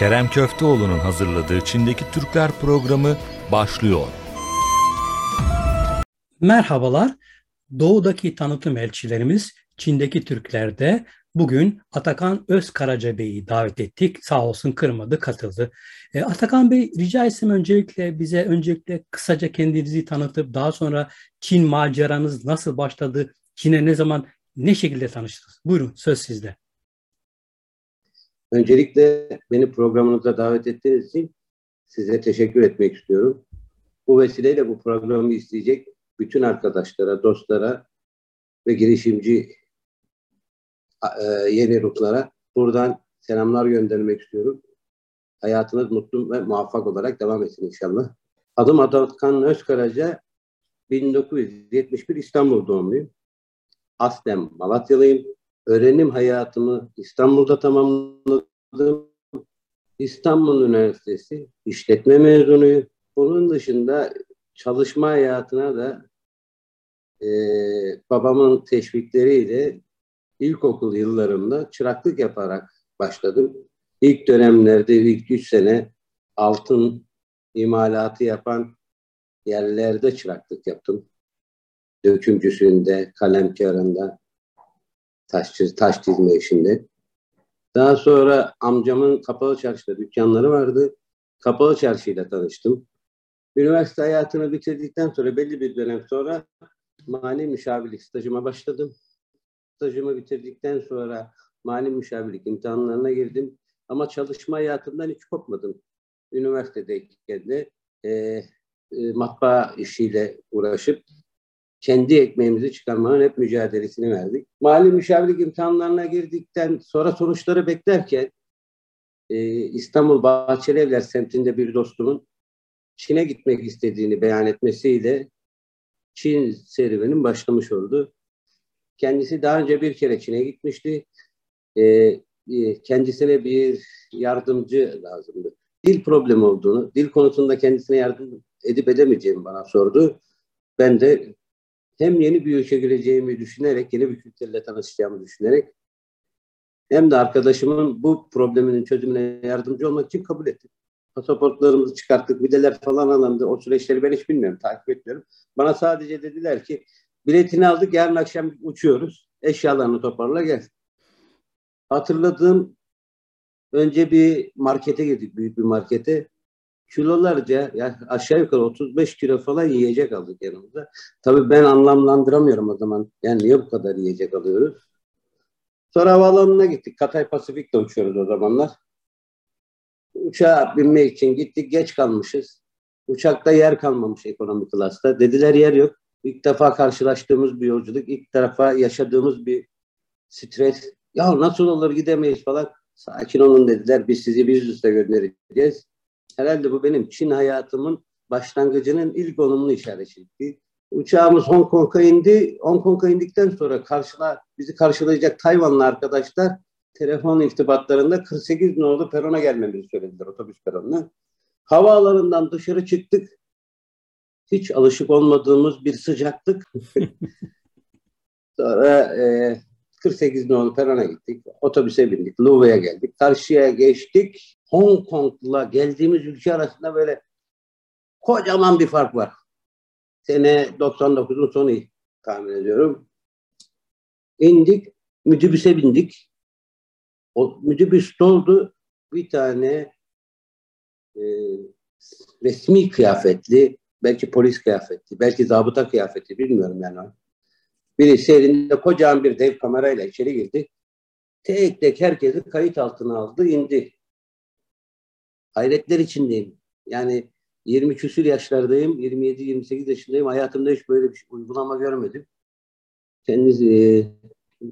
Kerem Köfteoğlu'nun hazırladığı Çin'deki Türkler programı başlıyor. Merhabalar. Doğudaki tanıtım elçilerimiz Çin'deki Türklerde bugün Atakan Özkaraca Bey'i davet ettik. Sağ olsun kırmadı, katıldı. E, Atakan Bey rica etsem öncelikle bize öncelikle kısaca kendinizi tanıtıp daha sonra Çin maceranız nasıl başladı? Çin'e ne zaman ne şekilde tanıştınız? Buyurun söz sizde. Öncelikle beni programınıza davet ettiğiniz için size teşekkür etmek istiyorum. Bu vesileyle bu programı isteyecek bütün arkadaşlara, dostlara ve girişimci e, yeni ruhlara buradan selamlar göndermek istiyorum. Hayatınız mutlu ve muvaffak olarak devam etsin inşallah. Adım Atakan Özkaraca, 1971 İstanbul doğumluyum. Aslen Malatyalıyım. Öğrenim hayatımı İstanbul'da tamamladım. İstanbul Üniversitesi işletme mezunuyum. Bunun dışında çalışma hayatına da e, babamın teşvikleriyle ilkokul yıllarımda çıraklık yaparak başladım. İlk dönemlerde ilk üç sene altın imalatı yapan yerlerde çıraklık yaptım. Dökümcüsünde, kalemkarında, taş, taş dizme işinde. Daha sonra amcamın kapalı çarşıda dükkanları vardı. Kapalı çarşıyla tanıştım. Üniversite hayatını bitirdikten sonra belli bir dönem sonra mali müşavirlik stajıma başladım. Stajımı bitirdikten sonra mali müşavirlik imtihanlarına girdim. Ama çalışma hayatımdan hiç kopmadım. Üniversitedeyken de e, e, matbaa işiyle uğraşıp kendi ekmeğimizi çıkarmanın hep mücadelesini verdik. Mali müşavirlik imtihanlarına girdikten sonra sonuçları beklerken e, İstanbul Bahçeli Evler semtinde bir dostumun Çin'e gitmek istediğini beyan etmesiyle Çin serüvenin başlamış oldu. Kendisi daha önce bir kere Çin'e gitmişti. E, e, kendisine bir yardımcı lazımdı. Dil problemi olduğunu, dil konusunda kendisine yardım edip edemeyeceğimi bana sordu. Ben de hem yeni bir ülke gireceğimi düşünerek, yeni bir kültürle tanışacağımı düşünerek hem de arkadaşımın bu probleminin çözümüne yardımcı olmak için kabul ettim. Pasaportlarımızı çıkarttık, videler falan alındı. O süreçleri ben hiç bilmiyorum, takip etmiyorum. Bana sadece dediler ki biletini aldık, yarın akşam uçuyoruz. Eşyalarını toparla gel. Hatırladığım önce bir markete girdik, büyük bir markete kilolarca yani aşağı yukarı 35 kilo falan yiyecek aldık yanımıza. Tabii ben anlamlandıramıyorum o zaman. Yani niye bu kadar yiyecek alıyoruz? Sonra havaalanına gittik. Katay Pasifik'te uçuyoruz o zamanlar. Uçağa binmek için gittik. Geç kalmışız. Uçakta yer kalmamış ekonomi klasta. Dediler yer yok. İlk defa karşılaştığımız bir yolculuk. ilk defa yaşadığımız bir stres. Ya nasıl olur gidemeyiz falan. Sakin olun dediler. Biz sizi biz üste göndereceğiz. Herhalde bu benim Çin hayatımın başlangıcının ilk olumlu işaretiydi. Uçağımız Hong Kong'a indi. Hong Kong'a indikten sonra karşıla, bizi karşılayacak Tayvanlı arkadaşlar telefon irtibatlarında 48 nolu perona gelmemizi söylediler otobüs peronuna. Havaalanından dışarı çıktık. Hiç alışık olmadığımız bir sıcaklık. sonra e, 48 nolu perona gittik. Otobüse bindik. Louvre'ye geldik. Karşıya geçtik. Hong Kong'la geldiğimiz ülke arasında böyle kocaman bir fark var. Sene 99'un sonu tahmin ediyorum. İndik, müdübüse bindik. O müdübüs doldu. Bir tane e, resmi kıyafetli, belki polis kıyafetli, belki zabıta kıyafeti bilmiyorum yani. Birisi elinde kocaman bir dev kamerayla içeri girdi. Tek tek herkesi kayıt altına aldı, indi hayretler içindeyim. Yani 20 küsür yaşlardayım, 27-28 yaşındayım. Hayatımda hiç böyle bir şey, uygulama görmedim. Kendisi e,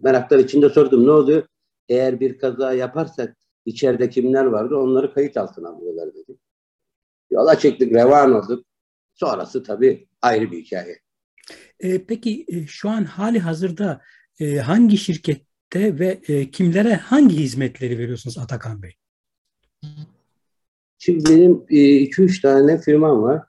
meraklar içinde sordum ne oluyor? Eğer bir kaza yaparsak içeride kimler vardı onları kayıt altına alıyorlar dedi. Yola çıktık, revan olduk. Sonrası tabii ayrı bir hikaye. E, peki e, şu an hali hazırda e, hangi şirkette ve e, kimlere hangi hizmetleri veriyorsunuz Atakan Bey? Şimdi benim e, iki üç tane firmam var.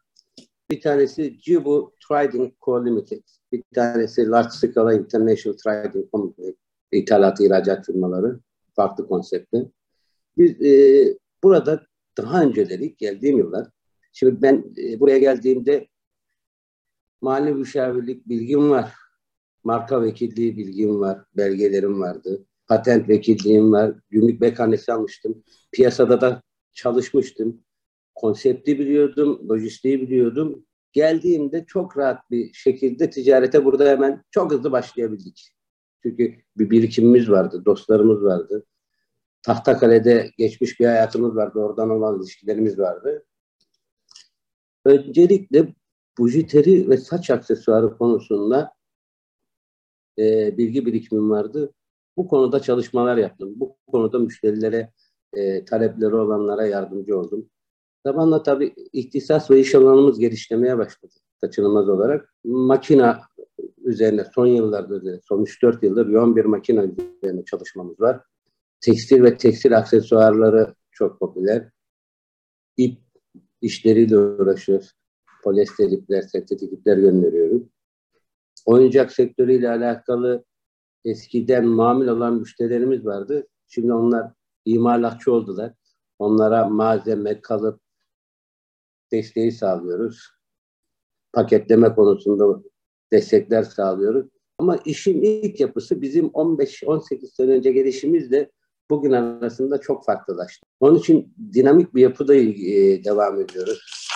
Bir tanesi Jibu Trading Co. Limited. Bir tanesi Large Scala International Trading Company. İthalat, ihracat firmaları. Farklı konseptli. Biz e, burada daha önceleri geldiğim yıllar, şimdi ben e, buraya geldiğimde mali müşavirlik bilgim var. Marka vekilliği bilgim var. Belgelerim vardı. Patent vekilliğim var. Gümrük mekanisi almıştım. Piyasada da çalışmıştım. Konsepti biliyordum. Lojistiği biliyordum. Geldiğimde çok rahat bir şekilde ticarete burada hemen çok hızlı başlayabildik. Çünkü bir birikimimiz vardı. Dostlarımız vardı. Tahtakale'de geçmiş bir hayatımız vardı. Oradan olan ilişkilerimiz vardı. Öncelikle bujiteri ve saç aksesuarı konusunda e, bilgi birikimim vardı. Bu konuda çalışmalar yaptım. Bu konuda müşterilere, e, talepleri olanlara yardımcı oldum. Zamanla tabii ihtisas ve iş alanımız geliştirmeye başladı kaçınılmaz olarak. Makina üzerine son yıllarda, son 3-4 yıldır yoğun bir makina üzerine çalışmamız var. Tekstil ve tekstil aksesuarları çok popüler. İp işleriyle uğraşıyoruz. Polyester ipler, sentetik ipler gönderiyoruz. Oyuncak sektörüyle alakalı eskiden mamil olan müşterilerimiz vardı. Şimdi onlar imalatçı oldular. Onlara malzeme, kalıp desteği sağlıyoruz. Paketleme konusunda destekler sağlıyoruz. Ama işin ilk yapısı bizim 15-18 sene önce gelişimizle bugün arasında çok farklılaştı. Onun için dinamik bir yapıda e, devam ediyoruz.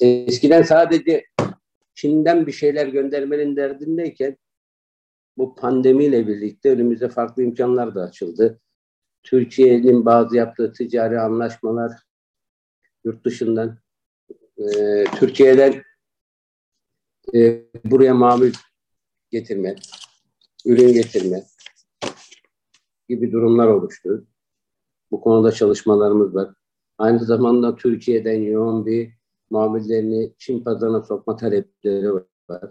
Eskiden sadece Çin'den bir şeyler göndermenin derdindeyken bu pandemiyle birlikte önümüze farklı imkanlar da açıldı. Türkiye'nin bazı yaptığı ticari anlaşmalar yurt dışından e, Türkiye'den e, buraya mamul getirme, ürün getirme gibi durumlar oluştu. Bu konuda çalışmalarımız var. Aynı zamanda Türkiye'den yoğun bir mamullerini Çin pazarına sokma talepleri var.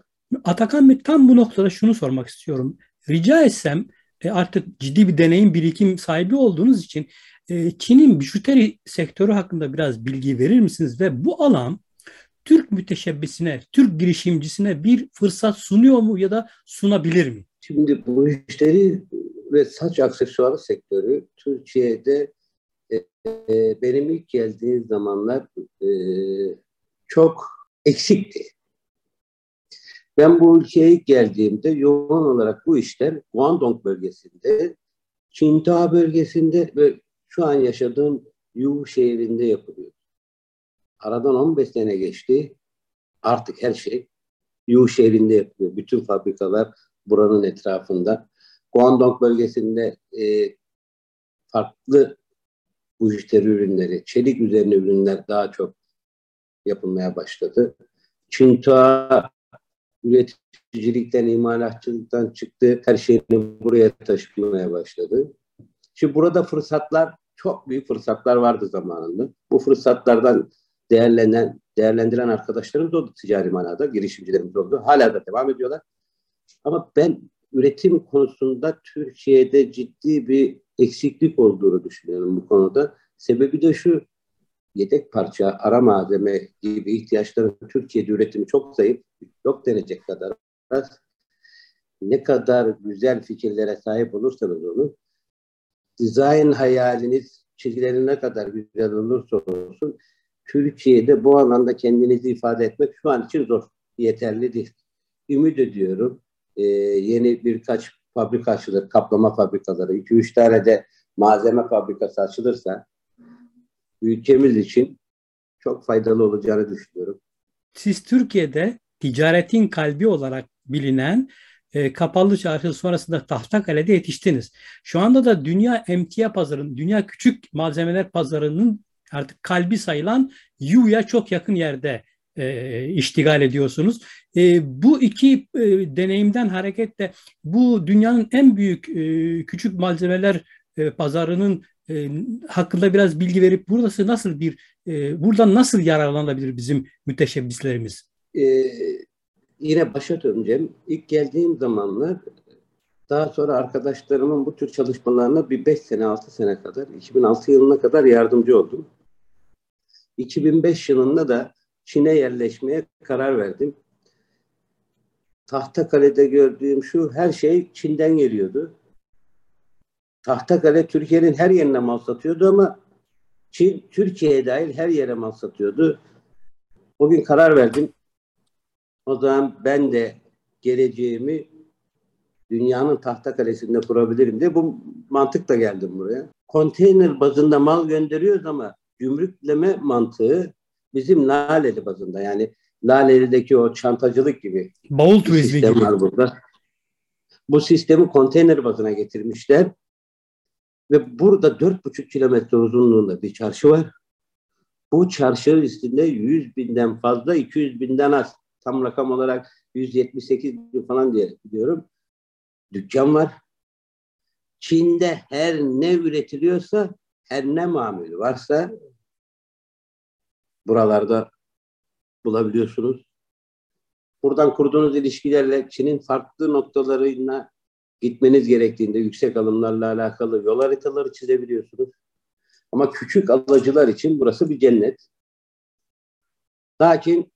Atakan Bey tam bu noktada şunu sormak istiyorum. Rica etsem e, artık ciddi bir deneyim birikim sahibi olduğunuz için e, Çin'in bijuteri sektörü hakkında biraz bilgi verir misiniz? Ve bu alan Türk müteşebbisine, Türk girişimcisine bir fırsat sunuyor mu ya da sunabilir mi? Şimdi bu müşteri ve saç aksesuarı sektörü Türkiye'de e, benim ilk geldiğim zamanlar e, çok eksikti. Ben bu ülkeye ilk geldiğimde yoğun olarak bu işler Guangdong bölgesinde, Qingdao bölgesinde ve şu an yaşadığım Yu şehrinde yapılıyor. Aradan 15 sene geçti. Artık her şey Yu şehrinde yapılıyor. Bütün fabrikalar buranın etrafında. Guangdong bölgesinde e, farklı müşteri ürünleri, çelik üzerine ürünler daha çok yapılmaya başladı. Çinta üreticilikten, imalatçılıktan çıktı. Her şeyini buraya taşımaya başladı. Şimdi burada fırsatlar, çok büyük fırsatlar vardı zamanında. Bu fırsatlardan değerlenen, değerlendiren arkadaşlarımız oldu ticari manada, girişimcilerimiz oldu. Hala da devam ediyorlar. Ama ben üretim konusunda Türkiye'de ciddi bir eksiklik olduğunu düşünüyorum bu konuda. Sebebi de şu, yedek parça, ara malzeme gibi ihtiyaçların Türkiye'de üretimi çok zayıf, yok denecek kadar az. Ne kadar güzel fikirlere sahip olursanız onu, dizayn hayaliniz, çizgileri ne kadar güzel olursa olsun, Türkiye'de bu alanda kendinizi ifade etmek şu an için zor, yeterli değil. Ümit ediyorum e, yeni birkaç fabrika açılır, kaplama fabrikaları, 2-3 tane de malzeme fabrikası açılırsa ülkemiz için çok faydalı olacağını düşünüyorum. Siz Türkiye'de ticaretin kalbi olarak bilinen e, kapalı çarşı sonrasında Tahtakale'de yetiştiniz. Şu anda da dünya emtia pazarının, dünya küçük malzemeler pazarının artık kalbi sayılan Yu'ya çok yakın yerde e, iştigal ediyorsunuz. E, bu iki e, deneyimden hareketle bu dünyanın en büyük e, küçük malzemeler e, pazarının e, hakkında biraz bilgi verip burası nasıl bir e, buradan nasıl yararlanabilir bizim müteşebbislerimiz? Ee, yine başa döneceğim. İlk geldiğim zamanlar daha sonra arkadaşlarımın bu tür çalışmalarına bir 5 sene 6 sene kadar 2006 yılına kadar yardımcı oldum. 2005 yılında da Çin'e yerleşmeye karar verdim. Tahtakale'de gördüğüm şu her şey Çin'den geliyordu. Tahtakale Türkiye'nin her yerine mal satıyordu ama Çin Türkiye'ye dahil her yere mal satıyordu. O gün karar verdim. O zaman ben de geleceğimi dünyanın tahta kalesinde kurabilirim diye bu mantıkla geldim buraya. Konteyner bazında mal gönderiyoruz ama gümrükleme mantığı bizim Laleli bazında yani Laleli'deki o çantacılık gibi Bavul turizmi gibi. var burada. Bu sistemi konteyner bazına getirmişler. Ve burada 4,5 kilometre uzunluğunda bir çarşı var. Bu çarşı üstünde 100 binden fazla, 200 binden az. Tam rakam olarak 178 bin falan diye biliyorum. Dükkan var. Çin'de her ne üretiliyorsa, her ne mamul varsa buralarda bulabiliyorsunuz. Buradan kurduğunuz ilişkilerle Çin'in farklı noktalarına gitmeniz gerektiğinde yüksek alımlarla alakalı yol haritaları çizebiliyorsunuz. Ama küçük alıcılar için burası bir cennet. Lakin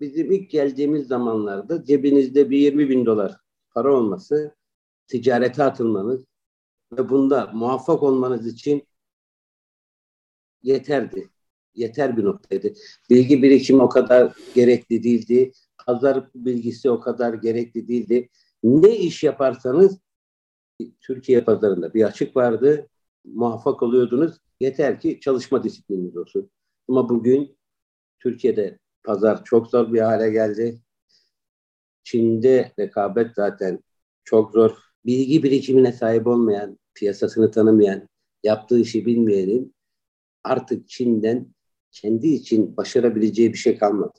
bizim ilk geldiğimiz zamanlarda cebinizde bir 20 bin dolar para olması, ticarete atılmanız ve bunda muvaffak olmanız için yeterdi. Yeter bir noktaydı. Bilgi birikimi o kadar gerekli değildi. Pazar bilgisi o kadar gerekli değildi. Ne iş yaparsanız Türkiye pazarında bir açık vardı. Muvaffak oluyordunuz. Yeter ki çalışma disiplininiz olsun. Ama bugün Türkiye'de pazar çok zor bir hale geldi. Çin'de rekabet zaten çok zor. Bilgi birikimine sahip olmayan, piyasasını tanımayan, yaptığı işi bilmeyenin artık Çin'den kendi için başarabileceği bir şey kalmadı.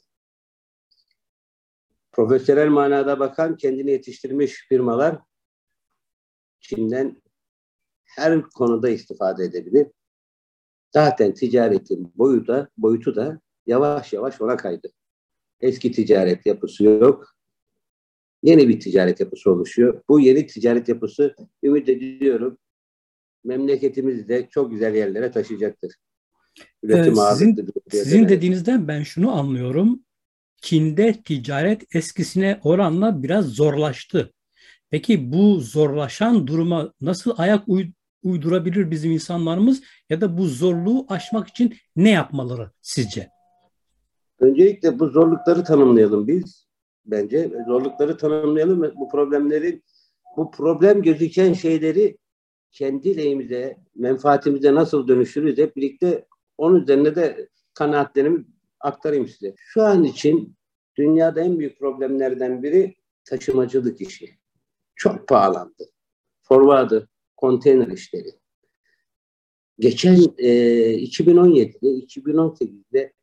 Profesyonel manada bakan kendini yetiştirmiş firmalar Çin'den her konuda istifade edebilir. Zaten ticaretin boyu da, boyutu da yavaş yavaş ona kaydı. Eski ticaret yapısı yok. Yeni bir ticaret yapısı oluşuyor. Bu yeni ticaret yapısı ümit ediyorum memleketimizi de çok güzel yerlere taşıyacaktır. Üretim Ee, sizin- Sizin dediğinizden ben şunu anlıyorum. Çin'de ticaret eskisine oranla biraz zorlaştı. Peki bu zorlaşan duruma nasıl ayak uy- uydurabilir bizim insanlarımız ya da bu zorluğu aşmak için ne yapmaları sizce? Öncelikle bu zorlukları tanımlayalım biz. Bence zorlukları tanımlayalım ve bu problemleri, bu problem gözüken şeyleri kendi lehimize, menfaatimize nasıl dönüştürürüz hep birlikte onun üzerine de kanaatlerimi aktarayım size. Şu an için dünyada en büyük problemlerden biri taşımacılık işi. Çok pahalandı. Forwardı, konteyner işleri. Geçen e, 2017'de, 2018'de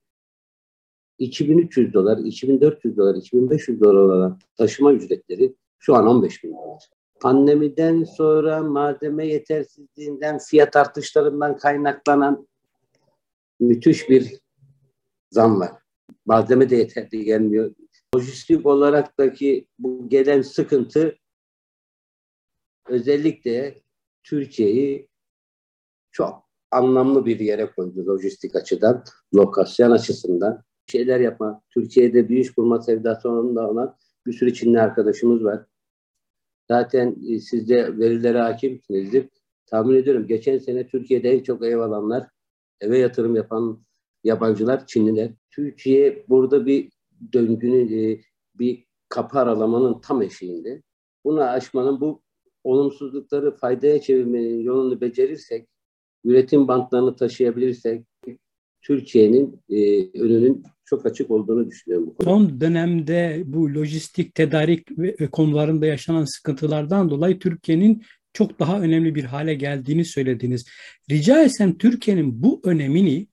2300 dolar, 2400 dolar, 2500 dolar olan taşıma ücretleri şu an 15 bin dolar. Pandemiden sonra malzeme yetersizliğinden, fiyat artışlarından kaynaklanan müthiş bir zam var. Malzeme de yeterli gelmiyor. Lojistik olaraktaki bu gelen sıkıntı özellikle Türkiye'yi çok anlamlı bir yere koydu lojistik açıdan, lokasyon açısından. Şeyler yapma. Türkiye'de bir iş kurma sevdası olan bir sürü Çinli arkadaşımız var. Zaten e, siz de verilere hakimsinizdir. Tahmin ediyorum geçen sene Türkiye'de en çok ev alanlar, eve yatırım yapan yabancılar Çinliler. Türkiye burada bir döngünün, e, bir kapı aralamanın tam eşiğinde. Bunu aşmanın, bu olumsuzlukları faydaya çevirmenin yolunu becerirsek, üretim bantlarını taşıyabilirsek, Türkiye'nin e, önünün çok açık olduğunu düşünüyorum. bu konuda. Son dönemde bu lojistik tedarik ve konularında yaşanan sıkıntılardan dolayı Türkiye'nin çok daha önemli bir hale geldiğini söylediniz. Rica etsem Türkiye'nin bu önemini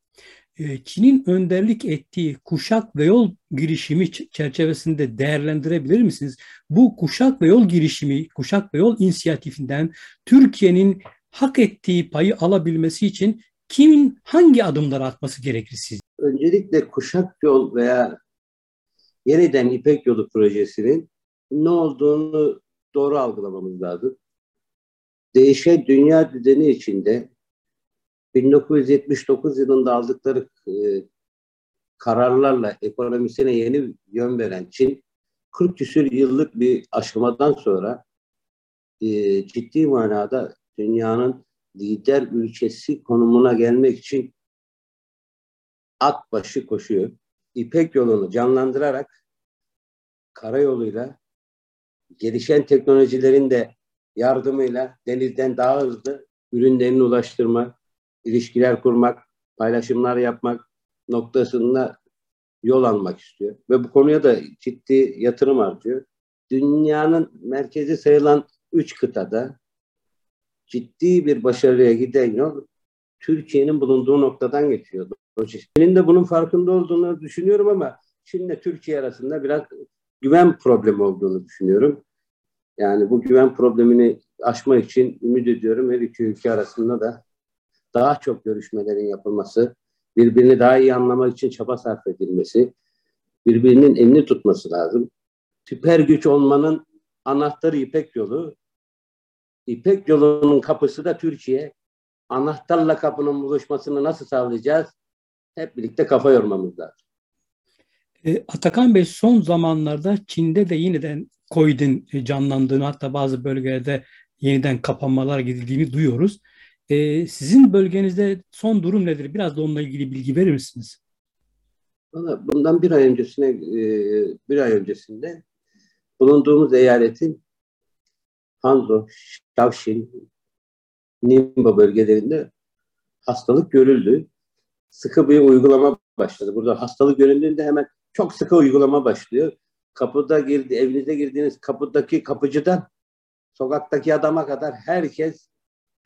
e, Çin'in önderlik ettiği kuşak ve yol girişimi çerçevesinde değerlendirebilir misiniz? Bu kuşak ve yol girişimi, kuşak ve yol inisiyatifinden Türkiye'nin hak ettiği payı alabilmesi için kimin hangi adımları atması gerekir sizce? Öncelikle kuşak yol veya yeniden İpek Yolu projesinin ne olduğunu doğru algılamamız lazım. Değişen dünya düzeni içinde 1979 yılında aldıkları e, kararlarla ekonomisine yeni yön veren Çin 40 küsür yıllık bir aşamadan sonra e, ciddi manada dünyanın lider ülkesi konumuna gelmek için at başı koşuyor. İpek yolunu canlandırarak karayoluyla gelişen teknolojilerin de yardımıyla denizden daha hızlı ürünlerini ulaştırmak, ilişkiler kurmak, paylaşımlar yapmak noktasında yol almak istiyor. Ve bu konuya da ciddi yatırım harcıyor. Dünyanın merkezi sayılan üç kıtada ciddi bir başarıya giden yol Türkiye'nin bulunduğu noktadan geçiyor. Çin'in de bunun farkında olduğunu düşünüyorum ama Çin'le Türkiye arasında biraz güven problemi olduğunu düşünüyorum. Yani bu güven problemini aşmak için ümit ediyorum her iki ülke arasında da daha çok görüşmelerin yapılması, birbirini daha iyi anlamak için çaba sarf edilmesi, birbirinin elini tutması lazım. Süper güç olmanın anahtarı İpek yolu. İpek yolunun kapısı da Türkiye. Anahtarla kapının buluşmasını nasıl sağlayacağız? Hep birlikte kafa yormamız lazım. E, Atakan Bey son zamanlarda Çin'de de yeniden COVID'in canlandığını hatta bazı bölgelerde yeniden kapanmalar gidildiğini duyuyoruz. E, sizin bölgenizde son durum nedir? Biraz da onunla ilgili bilgi verir misiniz? Valla bundan bir ay öncesine e, bir ay öncesinde bulunduğumuz eyaletin Hanzo, Şavşin, Nimba bölgelerinde hastalık görüldü. Sıkı bir uygulama başladı. Burada hastalık görüldüğünde hemen çok sıkı uygulama başlıyor. Kapıda girdi, evinize girdiğiniz kapıdaki kapıcıdan sokaktaki adama kadar herkes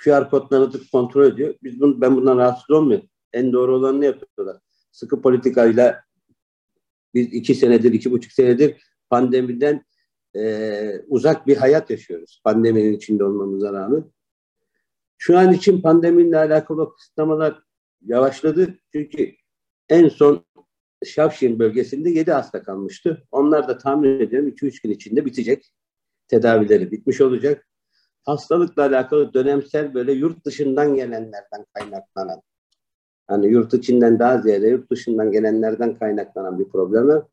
QR kodlarını kontrol ediyor. Biz bunu, ben bundan rahatsız olmuyorum. En doğru olanını yapıyorlar. Sıkı politikayla biz iki senedir, iki buçuk senedir pandemiden e, uzak bir hayat yaşıyoruz. Pandeminin içinde olmamıza rağmen. Şu an için pandemiyle alakalı kısıtlamalar yavaşladı. Çünkü en son Şavşin bölgesinde 7 hasta kalmıştı. Onlar da tahmin ediyorum 2-3 gün içinde bitecek. Tedavileri bitmiş olacak. Hastalıkla alakalı dönemsel böyle yurt dışından gelenlerden kaynaklanan hani yurt içinden daha ziyade yurt dışından gelenlerden kaynaklanan bir problem var.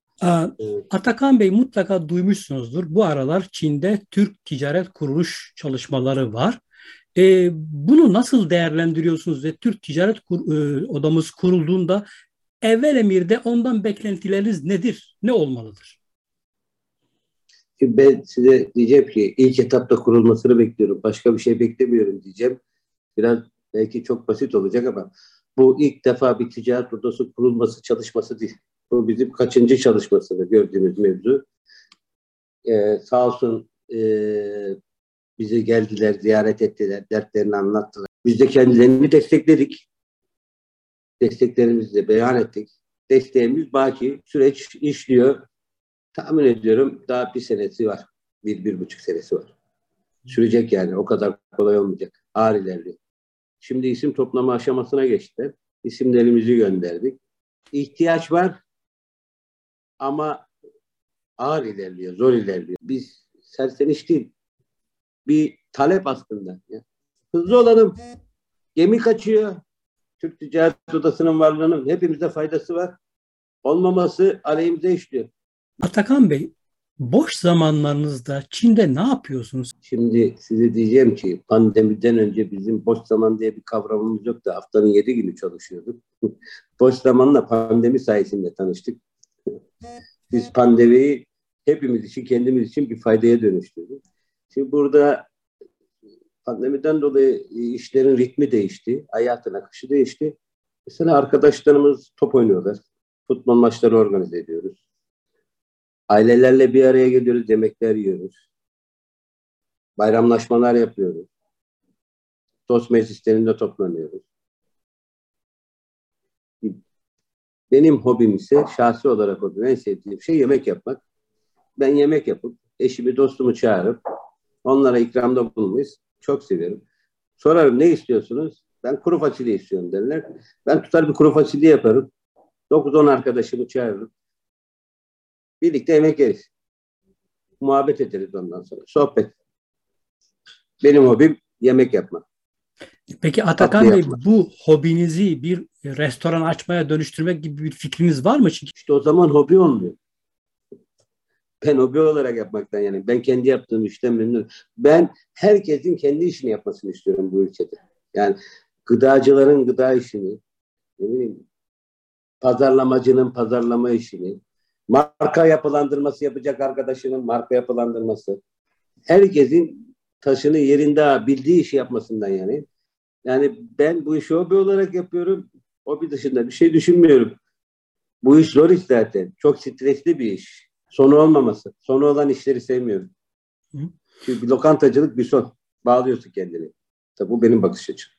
Atakan Bey mutlaka duymuşsunuzdur. Bu aralar Çin'de Türk Ticaret Kuruluş çalışmaları var. E, bunu nasıl değerlendiriyorsunuz ve Türk Ticaret Kur, e, Odamız kurulduğunda evvel emirde ondan beklentileriniz nedir? Ne olmalıdır? Ben size diyeceğim ki ilk etapta kurulmasını bekliyorum. Başka bir şey beklemiyorum diyeceğim. Biraz belki çok basit olacak ama bu ilk defa bir ticaret odası kurulması çalışması değil. Bu bizim kaçıncı çalışmasıdır gördüğümüz mevzu. Ee, sağ olsun e, bizi geldiler, ziyaret ettiler, dertlerini anlattılar. Biz de kendilerini destekledik. Desteklerimizi de beyan ettik. Desteğimiz baki, süreç işliyor. Tahmin ediyorum daha bir senesi var. Bir, bir buçuk senesi var. Sürecek yani. O kadar kolay olmayacak. Ağır ilerliyor. Şimdi isim toplama aşamasına geçtiler. İsimlerimizi gönderdik. İhtiyaç var ama ağır ilerliyor, zor ilerliyor. Biz serseniş değil, bir talep aslında. Hızlı olalım. Gemi kaçıyor. Türk Ticaret Odası'nın varlığının hepimize faydası var. Olmaması aleyhimize işliyor. Atakan Bey, boş zamanlarınızda Çin'de ne yapıyorsunuz? Şimdi size diyeceğim ki pandemiden önce bizim boş zaman diye bir kavramımız yoktu. Haftanın yedi günü çalışıyorduk. boş zamanla pandemi sayesinde tanıştık. Biz pandemiyi hepimiz için, kendimiz için bir faydaya dönüştürdük. Şimdi burada pandemiden dolayı işlerin ritmi değişti, hayatın akışı değişti. Mesela arkadaşlarımız top oynuyorlar, futbol maçları organize ediyoruz. Ailelerle bir araya geliyoruz, yemekler yiyoruz. Bayramlaşmalar yapıyoruz. Dost meclislerinde toplanıyoruz. Benim hobim ise şahsi olarak hobim, en sevdiğim şey yemek yapmak. Ben yemek yapıp eşimi, dostumu çağırıp onlara ikramda bulunmayı çok seviyorum. Sorarım ne istiyorsunuz? Ben kuru fasulye istiyorum derler. Ben tutar bir kuru fasulye yaparım. 9-10 arkadaşımı çağırırım. Birlikte yemek yeriz. Muhabbet ederiz ondan sonra. Sohbet. Benim hobim yemek yapmak. Peki Atakan Bey bu hobinizi bir restoran açmaya dönüştürmek gibi bir fikriniz var mı? Çünkü işte o zaman hobi olmuyor. Ben hobi olarak yapmaktan yani ben kendi yaptığım işten memnunum. Ben herkesin kendi işini yapmasını istiyorum bu ülkede. Yani gıdacıların gıda işini, ne bileyim, pazarlamacının pazarlama işini, marka yapılandırması yapacak arkadaşının marka yapılandırması. Herkesin taşını yerinde bildiği işi yapmasından yani. Yani ben bu işi hobi olarak yapıyorum. Hobi dışında bir şey düşünmüyorum. Bu iş zor iş zaten. Çok stresli bir iş. Sonu olmaması. Sonu olan işleri sevmiyorum. Hı. Çünkü lokantacılık bir son. Bağlıyorsun kendini. Tabii bu benim bakış açım.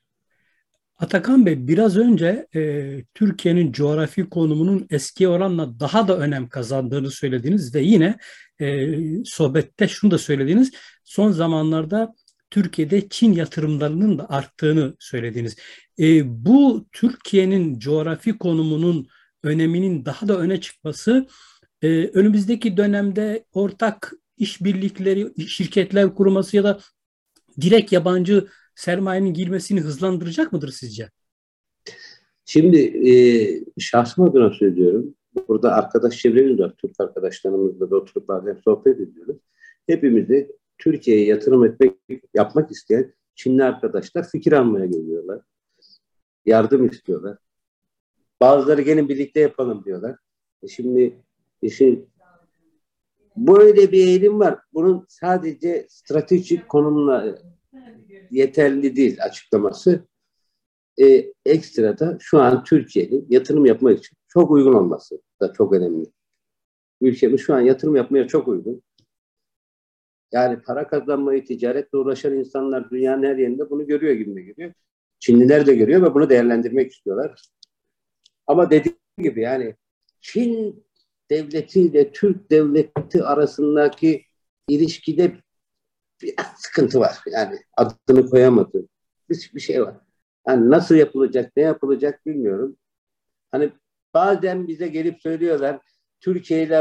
Atakan Bey biraz önce e, Türkiye'nin coğrafi konumunun eski oranla daha da önem kazandığını söylediniz ve yine e, sohbette şunu da söylediniz. Son zamanlarda Türkiye'de Çin yatırımlarının da arttığını söylediniz. E, bu Türkiye'nin coğrafi konumunun öneminin daha da öne çıkması e, önümüzdeki dönemde ortak işbirlikleri, şirketler kurması ya da direkt yabancı sermayenin girmesini hızlandıracak mıdır sizce? Şimdi e, şahsım adına söylüyorum. Burada arkadaş çevremiz var. Türk arkadaşlarımızla da oturup bazen sohbet ediyoruz. Hepimiz de Türkiye'ye yatırım etmek, yapmak isteyen Çinli arkadaşlar fikir almaya geliyorlar. Yardım istiyorlar. Bazıları gelin birlikte yapalım diyorlar. E şimdi işin böyle bir eğilim var. Bunun sadece stratejik konumla yeterli değil açıklaması. E, ekstra da şu an Türkiye'nin yatırım yapmak için çok uygun olması da çok önemli. Ülkemiz şu an yatırım yapmaya çok uygun. Yani para kazanmayı, ticaretle uğraşan insanlar dünyanın her yerinde bunu görüyor gibi geliyor. Çinliler de görüyor ve bunu değerlendirmek istiyorlar. Ama dediğim gibi yani Çin devletiyle Türk devleti arasındaki ilişkide biraz sıkıntı var. Yani adını koyamadım. Bir, bir şey var. Yani nasıl yapılacak, ne yapılacak bilmiyorum. Hani bazen bize gelip söylüyorlar Türkiye ile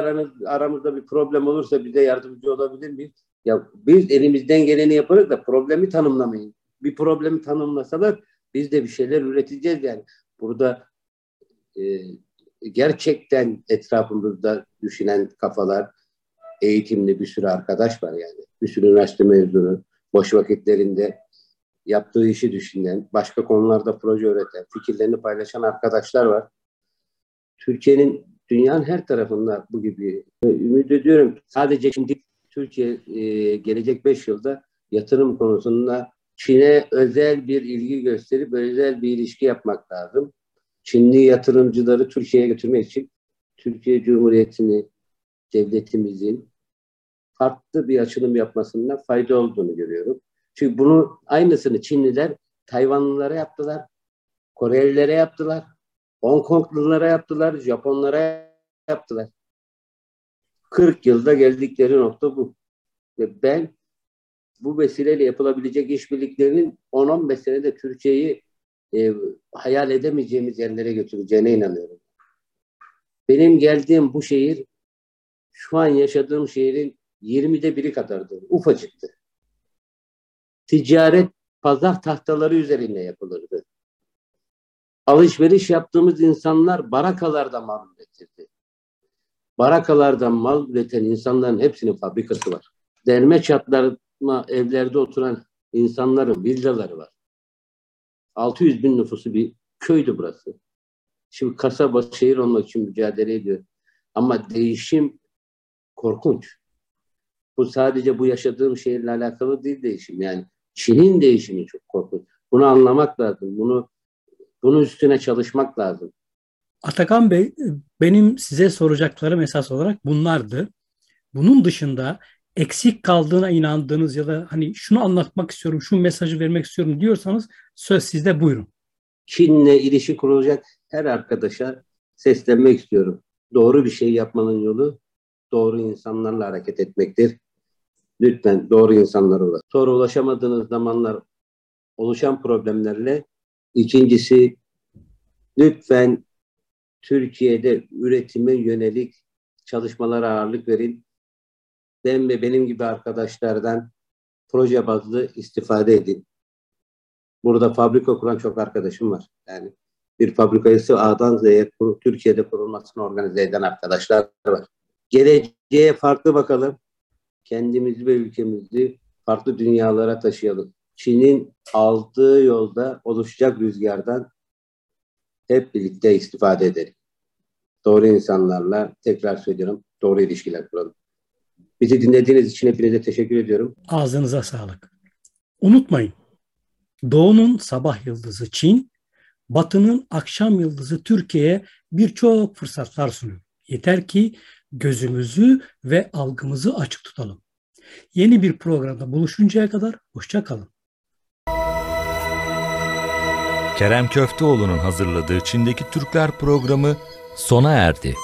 aramızda bir problem olursa bize yardımcı olabilir miyiz? Ya biz elimizden geleni yaparız da problemi tanımlamayın. Bir problemi tanımlasalar biz de bir şeyler üreteceğiz yani. Burada e, gerçekten etrafımızda düşünen kafalar, eğitimli bir sürü arkadaş var yani. Bir sürü üniversite mezunu, boş vakitlerinde yaptığı işi düşünen, başka konularda proje üreten, fikirlerini paylaşan arkadaşlar var. Türkiye'nin dünyanın her tarafında bu gibi ümit ediyorum. Sadece şimdi Türkiye e, gelecek 5 yılda yatırım konusunda Çin'e özel bir ilgi gösterip özel bir ilişki yapmak lazım. Çinli yatırımcıları Türkiye'ye götürmek için Türkiye Cumhuriyeti'ni, devletimizin farklı bir açılım yapmasında fayda olduğunu görüyorum. Çünkü bunu aynısını Çinliler Tayvanlılara yaptılar, Korelilere yaptılar, Hong Konglulara yaptılar, Japonlara yaptılar. 40 yılda geldikleri nokta bu. Ve ben bu vesileyle yapılabilecek işbirliklerinin 10-15 senede Türkiye'yi e, hayal edemeyeceğimiz yerlere götüreceğine inanıyorum. Benim geldiğim bu şehir şu an yaşadığım şehrin 20'de biri kadardı. Ufacıktı. Ticaret pazar tahtaları üzerinde yapılırdı. Alışveriş yaptığımız insanlar barakalarda mal üretirdi. Barakalardan mal üreten insanların hepsinin fabrikası var. Derme çatlarma evlerde oturan insanların villaları var. 600 bin nüfusu bir köydü burası. Şimdi kasaba şehir olmak için mücadele ediyor. Ama değişim korkunç. Bu sadece bu yaşadığım şehirle alakalı değil değişim. Yani Çin'in değişimi çok korkunç. Bunu anlamak lazım. Bunu bunun üstüne çalışmak lazım. Atakan Bey, benim size soracaklarım esas olarak bunlardı. Bunun dışında eksik kaldığına inandığınız ya da hani şunu anlatmak istiyorum, şu mesajı vermek istiyorum diyorsanız söz sizde buyurun. Çin'le ilişki kurulacak her arkadaşa seslenmek istiyorum. Doğru bir şey yapmanın yolu doğru insanlarla hareket etmektir. Lütfen doğru insanlara ulaşın. Sonra ulaşamadığınız zamanlar oluşan problemlerle ikincisi lütfen Türkiye'de üretime yönelik çalışmalara ağırlık verin. Ben ve benim gibi arkadaşlardan proje bazlı istifade edin. Burada fabrika kuran çok arkadaşım var. Yani bir fabrikası A'dan Z'ye Türkiye'de kurulmasını organize eden arkadaşlar var. Geleceğe farklı bakalım. Kendimizi ve ülkemizi farklı dünyalara taşıyalım. Çin'in aldığı yolda oluşacak rüzgardan hep birlikte istifade edelim. Doğru insanlarla tekrar söylüyorum doğru ilişkiler kuralım. Bizi dinlediğiniz için hepinize teşekkür ediyorum. Ağzınıza sağlık. Unutmayın. Doğu'nun sabah yıldızı Çin, Batı'nın akşam yıldızı Türkiye'ye birçok fırsatlar sunuyor. Yeter ki gözümüzü ve algımızı açık tutalım. Yeni bir programda buluşuncaya kadar hoşça kalın. Kerem Köfteoğlu'nun hazırladığı Çin'deki Türkler programı sona erdi.